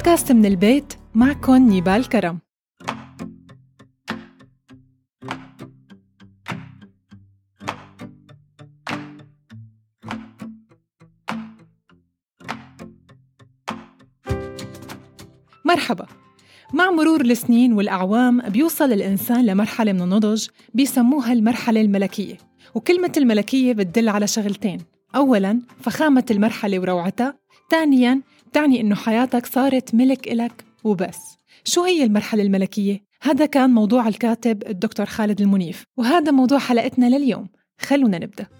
بودكاست من البيت معكم نيبال كرم. مرحبا. مع مرور السنين والأعوام بيوصل الإنسان لمرحلة من النضج بيسموها المرحلة الملكية وكلمة الملكية بتدل على شغلتين أولاً فخامة المرحلة وروعتها ثانياً تعني إنه حياتك صارت ملك إلك وبس. شو هي المرحلة الملكية؟ هذا كان موضوع الكاتب الدكتور خالد المنيف وهذا موضوع حلقتنا لليوم. خلونا نبدأ.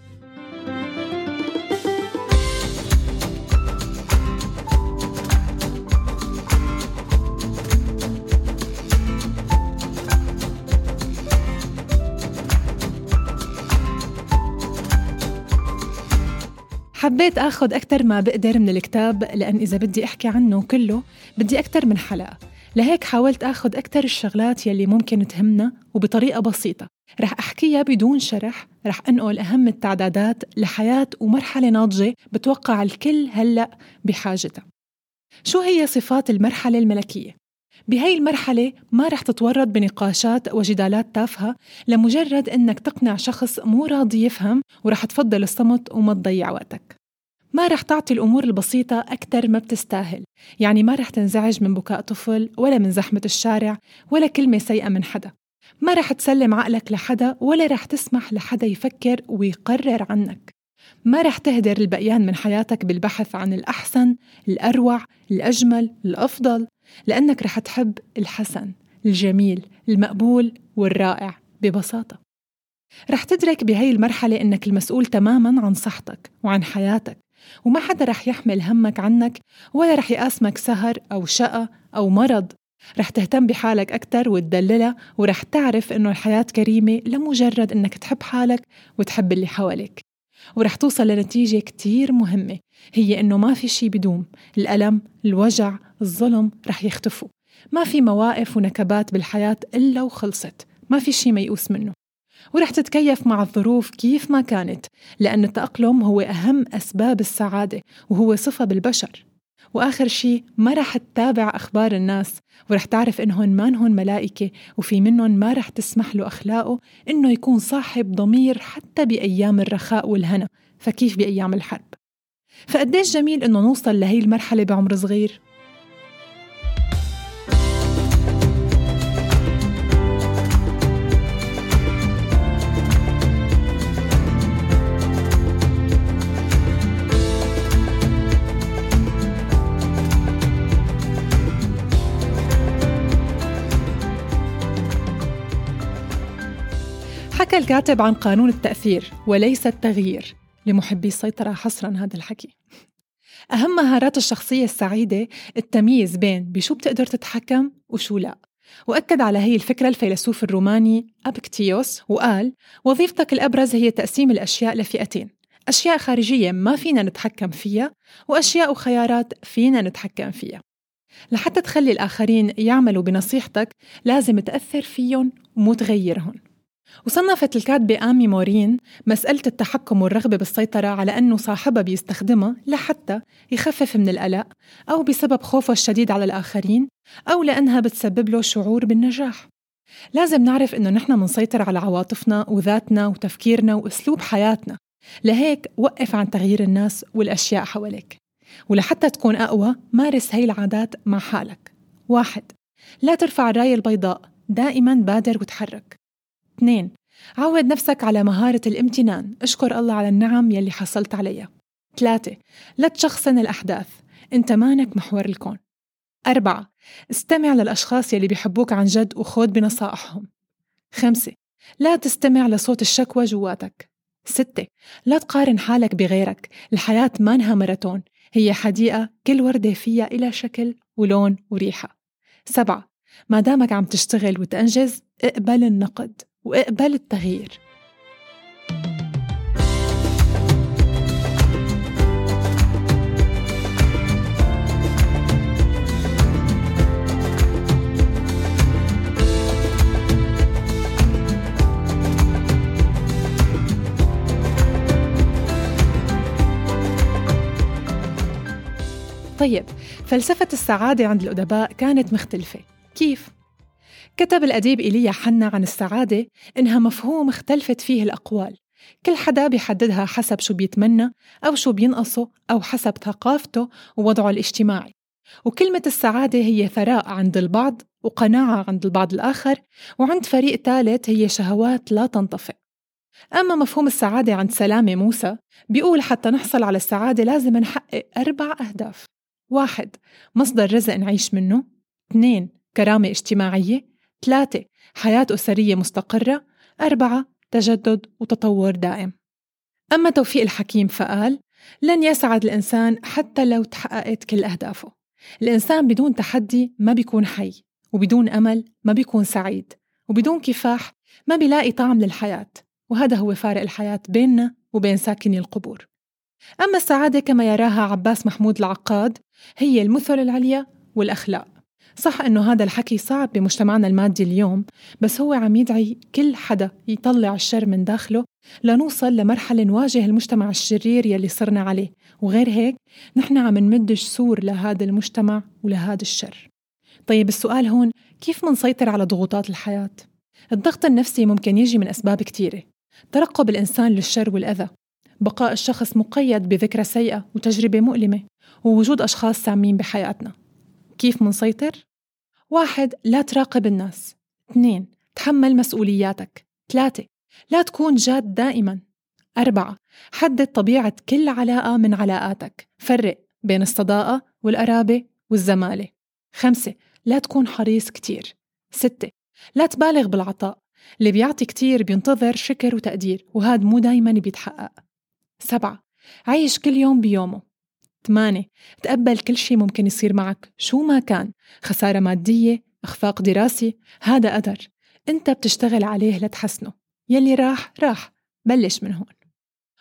حبيت آخذ أكثر ما بقدر من الكتاب لأن إذا بدي أحكي عنه كله بدي أكثر من حلقة. لهيك حاولت آخذ أكثر الشغلات يلي ممكن تهمنا وبطريقة بسيطة. رح أحكيها بدون شرح رح أنقل أهم التعدادات لحياة ومرحلة ناضجة بتوقع الكل هلأ بحاجتها. شو هي صفات المرحلة الملكية؟ بهي المرحلة ما رح تتورط بنقاشات وجدالات تافهة لمجرد إنك تقنع شخص مو راضي يفهم ورح تفضل الصمت وما تضيع وقتك. ما رح تعطي الأمور البسيطة أكثر ما بتستاهل. يعني ما رح تنزعج من بكاء طفل ولا من زحمة الشارع ولا كلمة سيئة من حدا. ما رح تسلم عقلك لحدا ولا رح تسمح لحدا يفكر ويقرر عنك. ما رح تهدر البقيان من حياتك بالبحث عن الأحسن الأروع الأجمل الأفضل لأنك رح تحب الحسن الجميل المقبول والرائع ببساطة. رح تدرك بهي المرحلة إنك المسؤول تماماً عن صحتك وعن حياتك. وما حدا رح يحمل همك عنك ولا رح يقاسمك سهر أو شقة أو مرض. رح تهتم بحالك أكتر وتدللها ورح تعرف إنه الحياة كريمة لمجرد إنك تحب حالك وتحب اللي حواليك. ورح توصل لنتيجة كتير مهمة هي إنه ما في شي بدوم. الألم، الوجع، الظلم رح يختفوا. ما في مواقف ونكبات بالحياة إلا وخلصت. ما في شي ميؤوس منه. ورح تتكيف مع الظروف كيف ما كانت لأن التأقلم هو أهم أسباب السعادة وهو صفة بالبشر. وآخر شي ما رح تتابع أخبار الناس ورح تعرف إنهن ما هن ملائكة وفي منهم ما رح تسمح له أخلاقه إنه يكون صاحب ضمير حتى بأيام الرخاء والهنا. فكيف بأيام الحرب؟ فقديش جميل إنه نوصل لهي المرحلة بعمر صغير؟ الكاتب عن قانون التأثير وليس التغيير. لمحبي السيطرة حصرا هذا الحكي. أهم مهارات الشخصية السعيدة التمييز بين بشو بتقدر تتحكم وشو لا. وأكد على هي الفكرة الفيلسوف الروماني أبكتيوس وقال وظيفتك الأبرز هي تقسيم الأشياء لفئتين. أشياء خارجية ما فينا نتحكم فيها وأشياء وخيارات فينا نتحكم فيها. لحتى تخلي الآخرين يعملوا بنصيحتك لازم تأثر فيهم ومو تغيرهم. وصنفت الكاتبة آمي مورين مسألة التحكم والرغبة بالسيطرة على أنه صاحبها بيستخدمها لحتى يخفف من القلق أو بسبب خوفه الشديد على الآخرين أو لأنها بتسبب له شعور بالنجاح. لازم نعرف إنه نحن منسيطر على عواطفنا وذاتنا وتفكيرنا وأسلوب حياتنا. لهيك وقف عن تغيير الناس والأشياء حواليك. ولحتى تكون أقوى مارس هاي العادات مع حالك. واحد لا ترفع الراية البيضاء دائما بادر وتحرك. اثنين. عود نفسك على مهارة الامتنان. اشكر الله على النعم يلي حصلت عليها. ثلاثة. لا تشخصن الأحداث. أنت مانك محور الكون. أربعة. استمع للأشخاص يلي بيحبوك عن جد وخود بنصائحهم. خمسة. لا تستمع لصوت الشكوى جواتك. ستة. لا تقارن حالك بغيرك. الحياة مانها ماراثون. هي حديقة كل وردة فيها إلى شكل ولون وريحة. سبعة. ما دامك عم تشتغل وتنجز اقبل النقد. واقبل التغيير طيب فلسفة السعادة عند الأدباء كانت مختلفة كيف؟ كتب الأديب إيليا حنا عن السعادة إنها مفهوم اختلفت فيه الأقوال. كل حدا بيحددها حسب شو بيتمنى أو شو بينقصه أو حسب ثقافته ووضعه الاجتماعي. وكلمة السعادة هي ثراء عند البعض وقناعة عند البعض الآخر وعند فريق ثالث هي شهوات لا تنطفئ. أما مفهوم السعادة عند سلامة موسى بيقول حتى نحصل على السعادة لازم نحقق أربع أهداف. واحد مصدر رزق نعيش منه. اثنين كرامة اجتماعية. ثلاثة حياة أسرية مستقرة. أربعة تجدد وتطور دائم. أما توفيق الحكيم فقال لن يسعد الإنسان حتى لو تحققت كل أهدافه. الإنسان بدون تحدي ما بيكون حي وبدون أمل ما بيكون سعيد وبدون كفاح ما بيلاقي طعم للحياة. وهذا هو فارق الحياة بيننا وبين ساكني القبور. أما السعادة كما يراها عباس محمود العقاد هي المثل العليا والأخلاق. صح إنه هذا الحكي صعب بمجتمعنا المادي اليوم بس هو عم يدعي كل حدا يطلع الشر من داخله لنوصل لمرحلة نواجه المجتمع الشرير يلي صرنا عليه. وغير هيك نحن عم نمد جسور لهذا المجتمع ولهذا الشر. طيب السؤال هون كيف منسيطر على ضغوطات الحياة؟ الضغط النفسي ممكن يجي من أسباب كتيرة. ترقب الإنسان للشر والأذى. بقاء الشخص مقيد بذكرى سيئة وتجربة مؤلمة ووجود أشخاص سامين بحياتنا. كيف منسيطر؟ واحد لا تراقب الناس. اثنين تحمل مسؤولياتك. ثلاثة لا تكون جاد دائما. أربعة حدد طبيعة كل علاقة من علاقاتك. فرق بين الصداقة والقرابة والزمالة. خمسة لا تكون حريص كتير. ستة لا تبالغ بالعطاء. اللي بيعطي كتير بينتظر شكر وتقدير وهذا مو دايما بيتحقق. سبعة عيش كل يوم بيومه. ثمانية. تقبل كل شيء ممكن يصير معك شو ما كان. خسارة مادية إخفاق دراسي هذا قدر. أنت بتشتغل عليه لتحسنه. يلي راح راح. بلش من هون.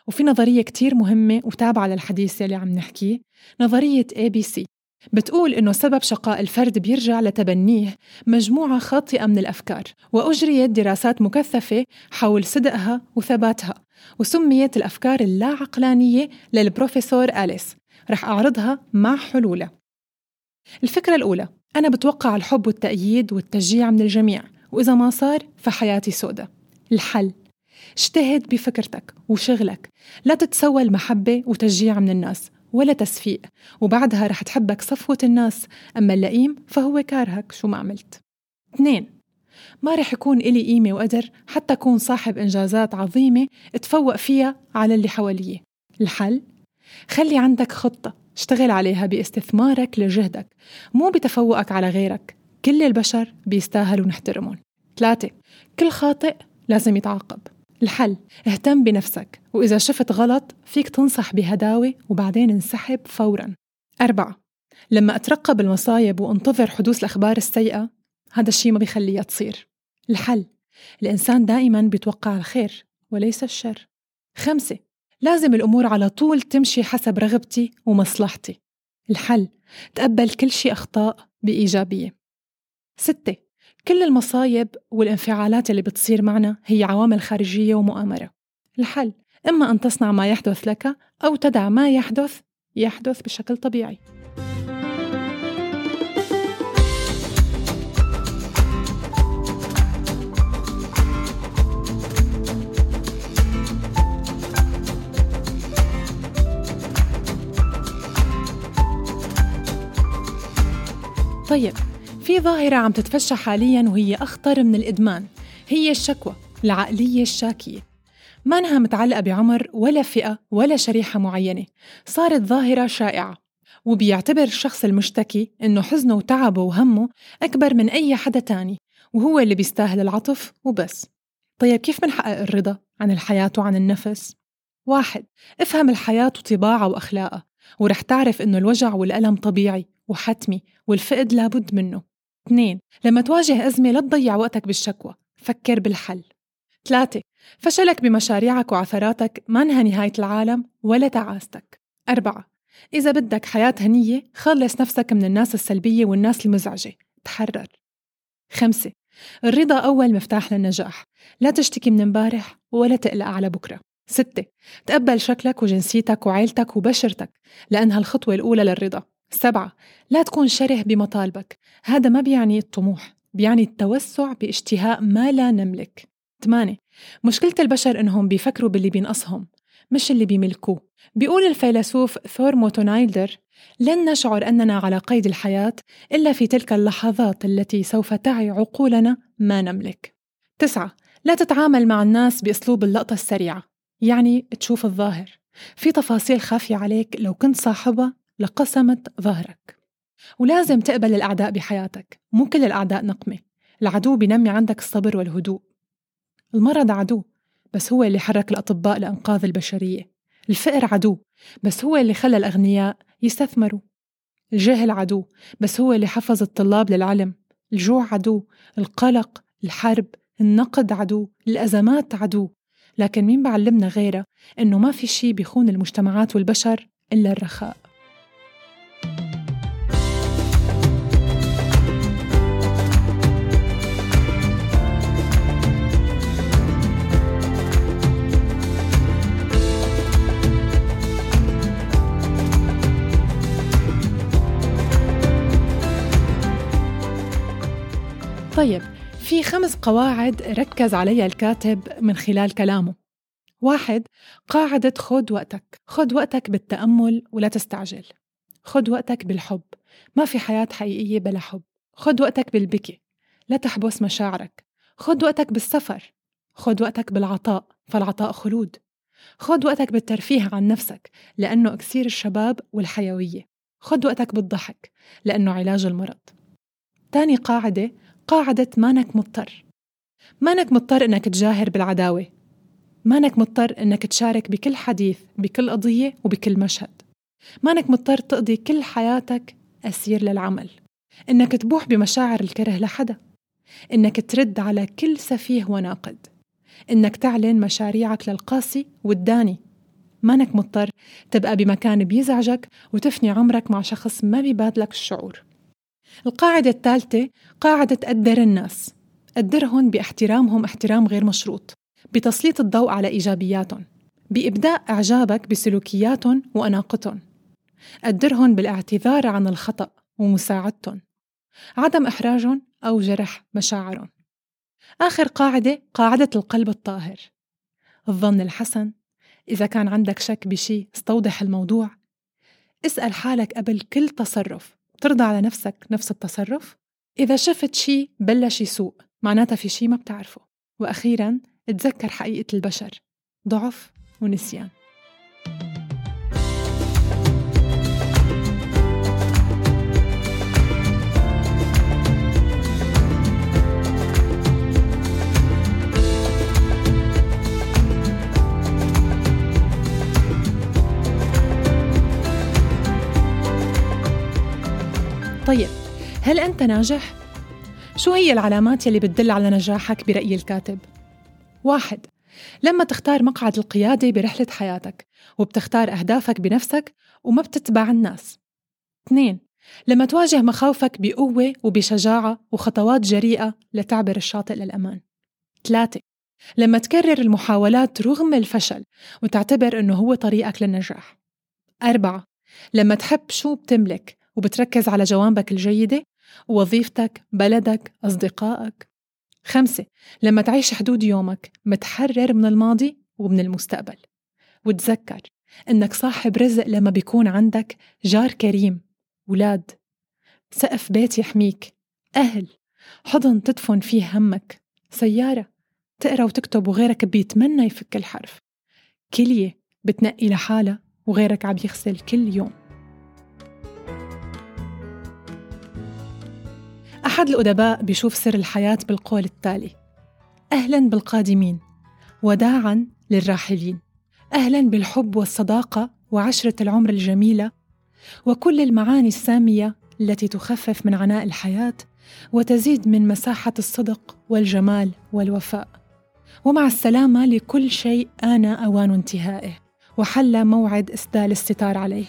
وفي نظرية كتير مهمة وتابعة للحديث يلي عم نحكيه. نظرية ABC بتقول إنه سبب شقاء الفرد بيرجع لتبنيه مجموعة خاطئة من الأفكار وأجريت دراسات مكثفة حول صدقها وثباتها وسميت الأفكار اللا عقلانية للبروفيسور أليس. رح أعرضها مع حلولها الفكرة الأولى أنا بتوقع الحب والتأييد والتشجيع من الجميع وإذا ما صار فحياتي سودة. الحل اجتهد بفكرتك وشغلك. لا تتسوى المحبة وتشجيع من الناس ولا تسفيق وبعدها رح تحبك صفوة الناس. أما اللئيم فهو كارهك شو ما عملت. اثنين ما رح يكون إلي قيمة وقدر حتى أكون صاحب إنجازات عظيمة اتفوق فيها على اللي حواليه الحل خلي عندك خطة اشتغل عليها باستثمارك لجهدك مو بتفوقك على غيرك. كل البشر بيستاهلوا نحترمهم. ثلاثة كل خاطئ لازم يتعاقب. الحل اهتم بنفسك وإذا شفت غلط فيك تنصح بهداوة وبعدين انسحب فورا. أربعة لما أترقب المصايب وانتظر حدوث الأخبار السيئة هذا الشيء ما بيخليها تصير. الحل الإنسان دائما بيتوقع الخير وليس الشر. خمسة لازم الأمور على طول تمشي حسب رغبتي ومصلحتي. الحل تقبل كل شيء أخطاء بإيجابية. ستة كل المصايب والانفعالات اللي بتصير معنا هي عوامل خارجية ومؤامرة. الحل إما أن تصنع ما يحدث لك أو تدع ما يحدث يحدث بشكل طبيعي. طيب في ظاهرة عم تتفشى حاليا وهي أخطر من الإدمان هي الشكوى العقلية الشاكية. ما انها متعلقة بعمر ولا فئة ولا شريحة معينة صارت ظاهرة شائعة. وبيعتبر الشخص المشتكي إنه حزنه وتعبه وهمه أكبر من أي حدا تاني وهو اللي بيستاهل العطف وبس. طيب كيف منحقق الرضا عن الحياة وعن النفس؟ واحد افهم الحياة وطباعها وأخلاقها ورح تعرف إنه الوجع والألم طبيعي وحتمي والفقد لابد منه. اثنين لما تواجه أزمة لا تضيع وقتك بالشكوى. فكر بالحل. ثلاثة فشلك بمشاريعك وعثراتك ما انها نهاية العالم ولا تعاستك. أربعة إذا بدك حياة هنية خلص نفسك من الناس السلبية والناس المزعجة. تحرر. خمسة الرضا أول مفتاح للنجاح. لا تشتكي من امبارح ولا تقلق على بكرة. ستة تقبل شكلك وجنسيتك وعيلتك وبشرتك لأنها الخطوة الأولى للرضا. سبعة لا تكون شره بمطالبك. هذا ما بيعني الطموح بيعني التوسع باشتهاء ما لا نملك. ثمانية مشكلة البشر إنهم بيفكروا باللي بينقصهم مش اللي بيملكوه. بيقول الفيلسوف ثور موتونايلدر لن نشعر أننا على قيد الحياة إلا في تلك اللحظات التي سوف تعي عقولنا ما نملك. تسعة لا تتعامل مع الناس بأسلوب اللقطة السريعة يعني تشوف الظاهر. في تفاصيل خافية عليك لو كنت صاحبها لقسمت ظهرك. ولازم تقبل الأعداء بحياتك مو كل الأعداء نقمة. العدو بينمي عندك الصبر والهدوء. المرض عدو بس هو اللي حرك الأطباء لإنقاذ البشرية. الفقر عدو بس هو اللي خلى الأغنياء يستثمروا. الجهل عدو بس هو اللي حفظ الطلاب للعلم. الجوع عدو القلق الحرب النقد عدو الأزمات عدو. لكن مين بعلمنا غيرها إنه ما في شي بيخون المجتمعات والبشر إلا الرخاء. طيب في خمس قواعد ركز عليها الكاتب من خلال كلامه. واحد قاعدة خد وقتك. خد وقتك بالتأمل ولا تستعجل. خد وقتك بالحب. ما في حياة حقيقية بلا حب. خد وقتك بالبكي. لا تحبس مشاعرك. خد وقتك بالسفر. خد وقتك بالعطاء فالعطاء خلود. خد وقتك بالترفيه عن نفسك لأنه أكسير الشباب والحيوية. خد وقتك بالضحك لأنه علاج المرض. تاني قاعدة قاعدة مانك مضطر. مانك مضطر إنك تجاهر بالعداوة. مانك مضطر إنك تشارك بكل حديث بكل قضية وبكل مشهد. مانك مضطر تقضي كل حياتك أسير للعمل. إنك تبوح بمشاعر الكره لحدا. إنك ترد على كل سفيه وناقد. إنك تعلن مشاريعك للقاسي والداني. مانك مضطر تبقى بمكان بيزعجك وتفني عمرك مع شخص ما بيبادلك الشعور. القاعدة الثالثة قاعدة قدر الناس. قدرهم باحترامهم احترام غير مشروط بتسليط الضوء على إيجابياتهم بإبداء إعجابك بسلوكياتهم وأناقتهم. قدرهم بالاعتذار عن الخطأ ومساعدتهم. عدم إحراجهم أو جرح مشاعرهم. آخر قاعدة قاعدة القلب الطاهر. الظن الحسن إذا كان عندك شك بشي استوضح الموضوع. اسأل حالك قبل كل تصرف. ترضى على نفسك نفس التصرف؟ إذا شفت شي بلش يسوء معناتها في شي ما بتعرفه وأخيرا تذكر حقيقة البشر ضعف ونسيان طيب هل أنت ناجح؟ شو هي العلامات يلي بتدل على نجاحك برأي الكاتب؟ واحد لما تختار مقعد القيادة برحلة حياتك وبتختار أهدافك بنفسك وما بتتبع الناس اثنين لما تواجه مخاوفك بقوة وبشجاعة وخطوات جريئة لتعبر الشاطئ للأمان ثلاثة لما تكرر المحاولات رغم الفشل وتعتبر أنه هو طريقك للنجاح أربعة لما تحب شو بتملك وبتركز على جوانبك الجيدة وظيفتك بلدك أصدقائك. خمسة لما تعيش حدود يومك متحرر من الماضي ومن المستقبل. وتذكر إنك صاحب رزق لما بيكون عندك جار كريم ولاد. سقف بيت يحميك. أهل حضن تدفن فيه همك. سيارة تقرأ وتكتب وغيرك بيتمنى يفك الحرف. كلية بتنقي لحالها وغيرك عم يغسل كل يوم. أحد الأدباء بيشوف سر الحياة بالقول التالي أهلا بالقادمين وداعا للراحلين. أهلا بالحب والصداقة وعشرة العمر الجميلة وكل المعاني السامية التي تخفف من عناء الحياة وتزيد من مساحة الصدق والجمال والوفاء. ومع السلامة لكل شيء آن أوان انتهائه وحل موعد إسدال الستار عليه.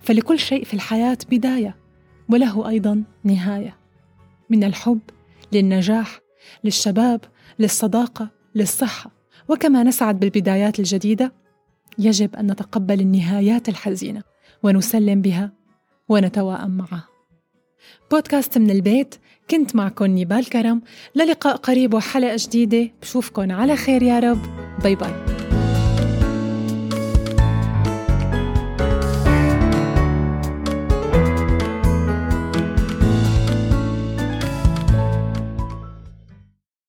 فلكل شيء في الحياة بداية وله أيضا نهاية. من الحب للنجاح للشباب للصداقة للصحة. وكما نسعد بالبدايات الجديدة يجب أن نتقبل النهايات الحزينة ونسلم بها ونتواءم معه بودكاست من البيت كنت معكم نيبال كرم. للقاء قريب وحلقة جديدة. بشوفكن على خير يا رب. bye bye.